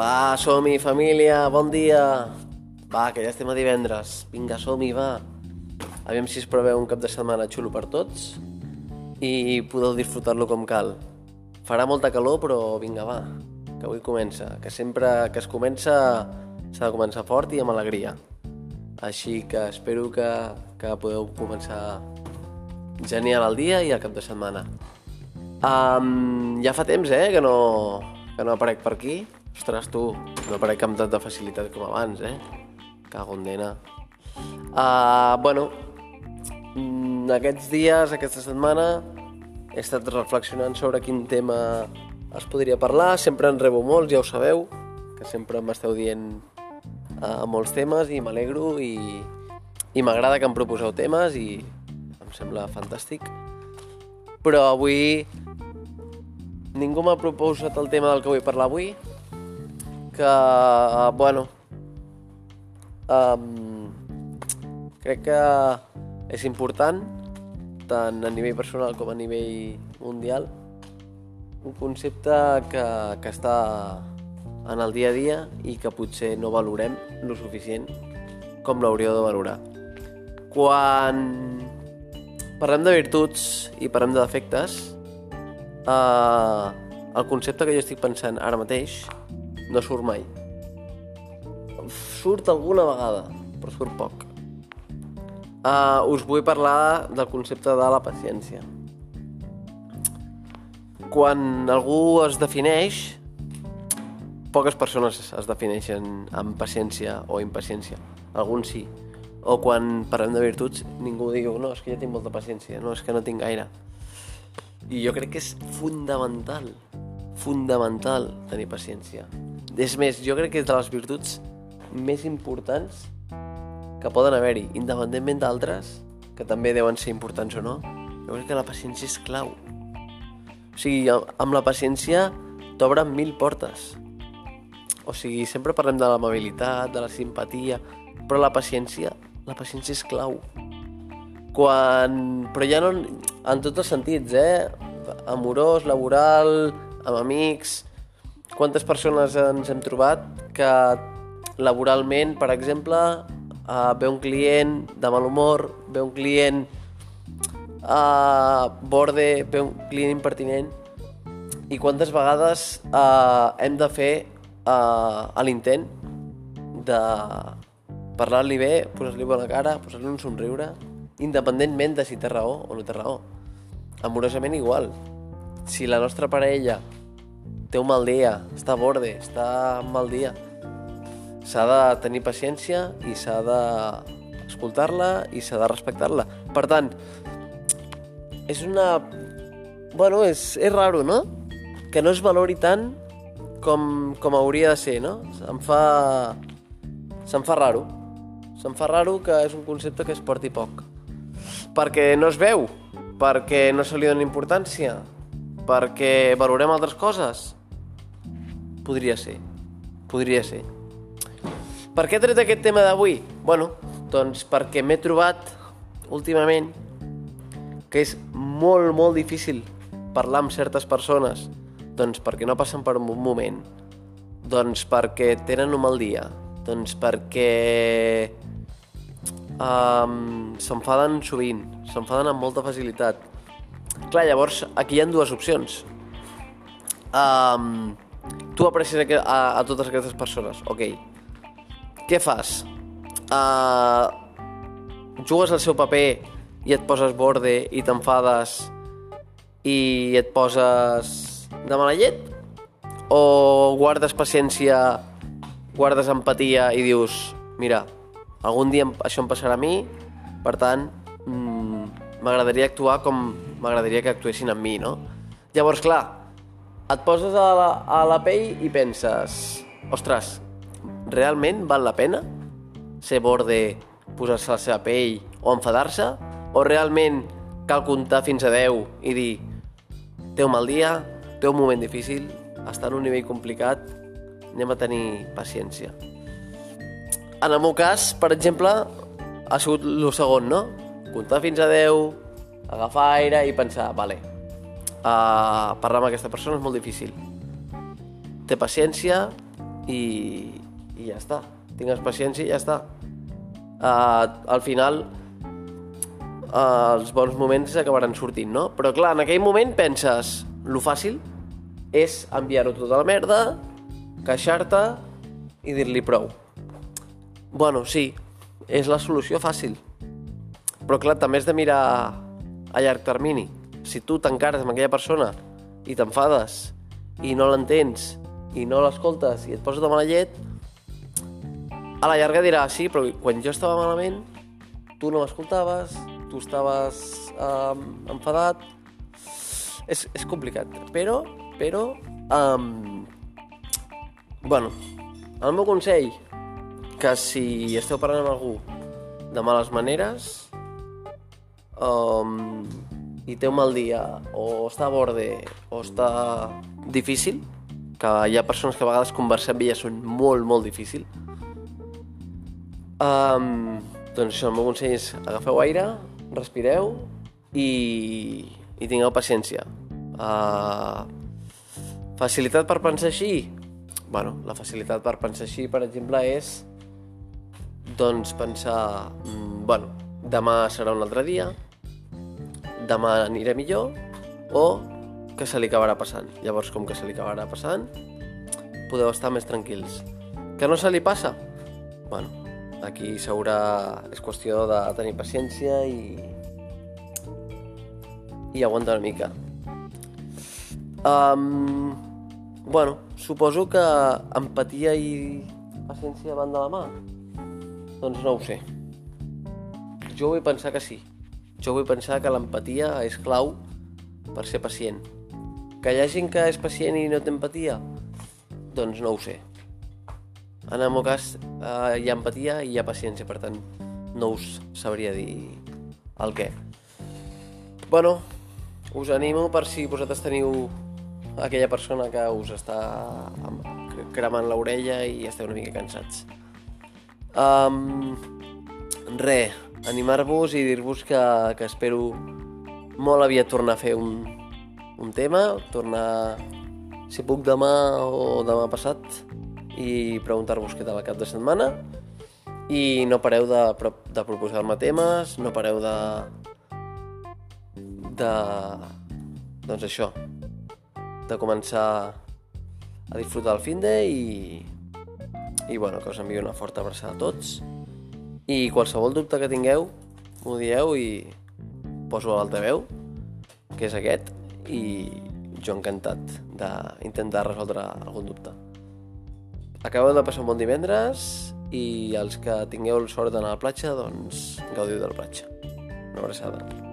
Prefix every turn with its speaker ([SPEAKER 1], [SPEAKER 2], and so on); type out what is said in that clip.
[SPEAKER 1] Va, som-hi, família, bon dia. Va, que ja estem a divendres. Vinga, som-hi, va. Aviam si es preveu un cap de setmana xulo per tots i podeu disfrutar-lo com cal. Farà molta calor, però vinga, va, que avui comença. Que sempre que es comença s'ha de començar fort i amb alegria. Així que espero que, que podeu començar genial el dia i el cap de setmana. Um, ja fa temps, eh, que no, que no aparec per aquí. Ostres, tu, no aparec amb tanta facilitat com abans, eh? Cago en dena. Uh, bueno, mm, aquests dies, aquesta setmana, he estat reflexionant sobre quin tema es podria parlar. Sempre en rebo molts, ja ho sabeu, que sempre m'esteu dient uh, molts temes i m'alegro i, i m'agrada que em proposeu temes i em sembla fantàstic. Però avui ningú m'ha proposat el tema del que vull parlar avui, que, bueno, um, crec que és important, tant a nivell personal com a nivell mundial, un concepte que, que està en el dia a dia i que potser no valorem lo suficient com l'hauríeu de valorar. Quan parlem de virtuts i parlem de defectes, eh, el concepte que jo estic pensant ara mateix no surt mai. Surt alguna vegada, però surt poc. Uh, us vull parlar del concepte de la paciència. Quan algú es defineix, poques persones es defineixen amb paciència o impaciència. Alguns sí. O quan parlem de virtuts, ningú diu no, és que ja tinc molta paciència, no, és que no tinc gaire. I jo crec que és fundamental, fundamental tenir paciència. És més, jo crec que és de les virtuts més importants que poden haver-hi, independentment d'altres, que també deuen ser importants o no. Jo crec que la paciència és clau. O sigui, amb la paciència t'obren mil portes. O sigui, sempre parlem de l'amabilitat, de la simpatia, però la paciència, la paciència és clau. Quan... Però ja no... En tots els sentits, eh? Amorós, laboral, amb amics... Quantes persones ens hem trobat que laboralment, per exemple, uh, ve un client de mal humor, ve un client uh, borde, ve un client impertinent i quantes vegades uh, hem de fer uh, l'intent de parlar-li bé, posar-li bona cara, posar-li un somriure, independentment de si té raó o no té raó. Amorosament igual. Si la nostra parella té un mal dia, està a borde, està en mal dia, s'ha de tenir paciència i s'ha d'escoltar-la i s'ha de respectar-la. Per tant, és una... Bueno, és, és raro, no? Que no es valori tant com, com hauria de ser, no? Se'm fa... Se'm fa raro. Se'm fa raro que és un concepte que es porti poc. Perquè no es veu, perquè no se li dona importància, perquè valorem altres coses. Podria ser. Podria ser. Per què he tret aquest tema d'avui? Bueno, doncs perquè m'he trobat últimament que és molt, molt difícil parlar amb certes persones doncs perquè no passen per un bon moment doncs perquè tenen un mal dia doncs perquè um, s'enfaden sovint s'enfaden amb molta facilitat clar, llavors aquí hi ha dues opcions um, tu aprecies a, a, a totes aquestes persones ok, què fas? Uh, jugues el seu paper i et poses borde i t'enfades i et poses de mala llet? O guardes paciència, guardes empatia i dius mira, algun dia això em passarà a mi, per tant, mm, m'agradaria actuar com m'agradaria que actuessin amb mi, no? Llavors, clar, et poses a la, a la pell i penses ostres, realment val la pena ser borde, posar-se la seva pell o enfadar-se? O realment cal comptar fins a 10 i dir té un mal dia, té un moment difícil, està en un nivell complicat, anem a tenir paciència. En el meu cas, per exemple, ha sigut el segon, no? Comptar fins a 10, agafar aire i pensar, vale, uh, parlar amb aquesta persona és molt difícil. Té paciència, i, i ja està. Tingues paciència i ja està. Uh, al final, uh, els bons moments acabaran sortint, no? Però clar, en aquell moment penses, lo fàcil és enviar-ho tota la merda, queixar-te i dir-li prou. Bueno, sí, és la solució fàcil. Però clar, també has de mirar a llarg termini. Si tu t'encares amb aquella persona i t'enfades i no l'entens i no l'escoltes i et poses de mala llet, a la llarga dirà, sí, però quan jo estava malament, tu no m'escoltaves, tu estaves eh, enfadat... És, és complicat, però, però, um, bueno, el meu consell, que si esteu parlant amb algú de males maneres, um, i té un mal dia, o està a borde, o està difícil, que hi ha persones que a vegades conversar amb elles són molt, molt difícil, Um, doncs això, el meu consell és agafeu aire, respireu i, i tingueu paciència. Uh, facilitat per pensar així? bueno, la facilitat per pensar així, per exemple, és doncs pensar, mm, bueno, demà serà un altre dia, demà anirà millor, o que se li acabarà passant. Llavors, com que se li acabarà passant, podeu estar més tranquils. Que no se li passa? Bueno, Aquí s'haurà... és qüestió de tenir paciència i... i aguantar una mica. Um, bueno, suposo que empatia i paciència van de la mà. Doncs no ho sé. Jo vull pensar que sí. Jo vull pensar que l'empatia és clau per ser pacient. Que hi ha gent que és pacient i no té empatia? Doncs no ho sé. En el meu cas eh, hi ha empatia i hi ha paciència, per tant no us sabria dir el què. Bueno, us animo per si vosaltres teniu aquella persona que us està cremant l'orella i esteu una mica cansats. Um, re, animar-vos i dir-vos que, que espero molt aviat tornar a fer un, un tema, tornar, si puc demà o demà passat, i preguntar-vos què tal el cap de setmana. I no pareu de, de proposar-me temes, no pareu de... de... doncs això, de començar a disfrutar el fin de i, i bueno, que us envio una forta abraçada a tots i qualsevol dubte que tingueu m'ho dieu i poso a l'altaveu que és aquest i jo encantat d'intentar resoldre algun dubte. Acabeu de passar un bon divendres i els que tingueu el sort d'anar a la platja, doncs gaudiu de la platja. Una abraçada.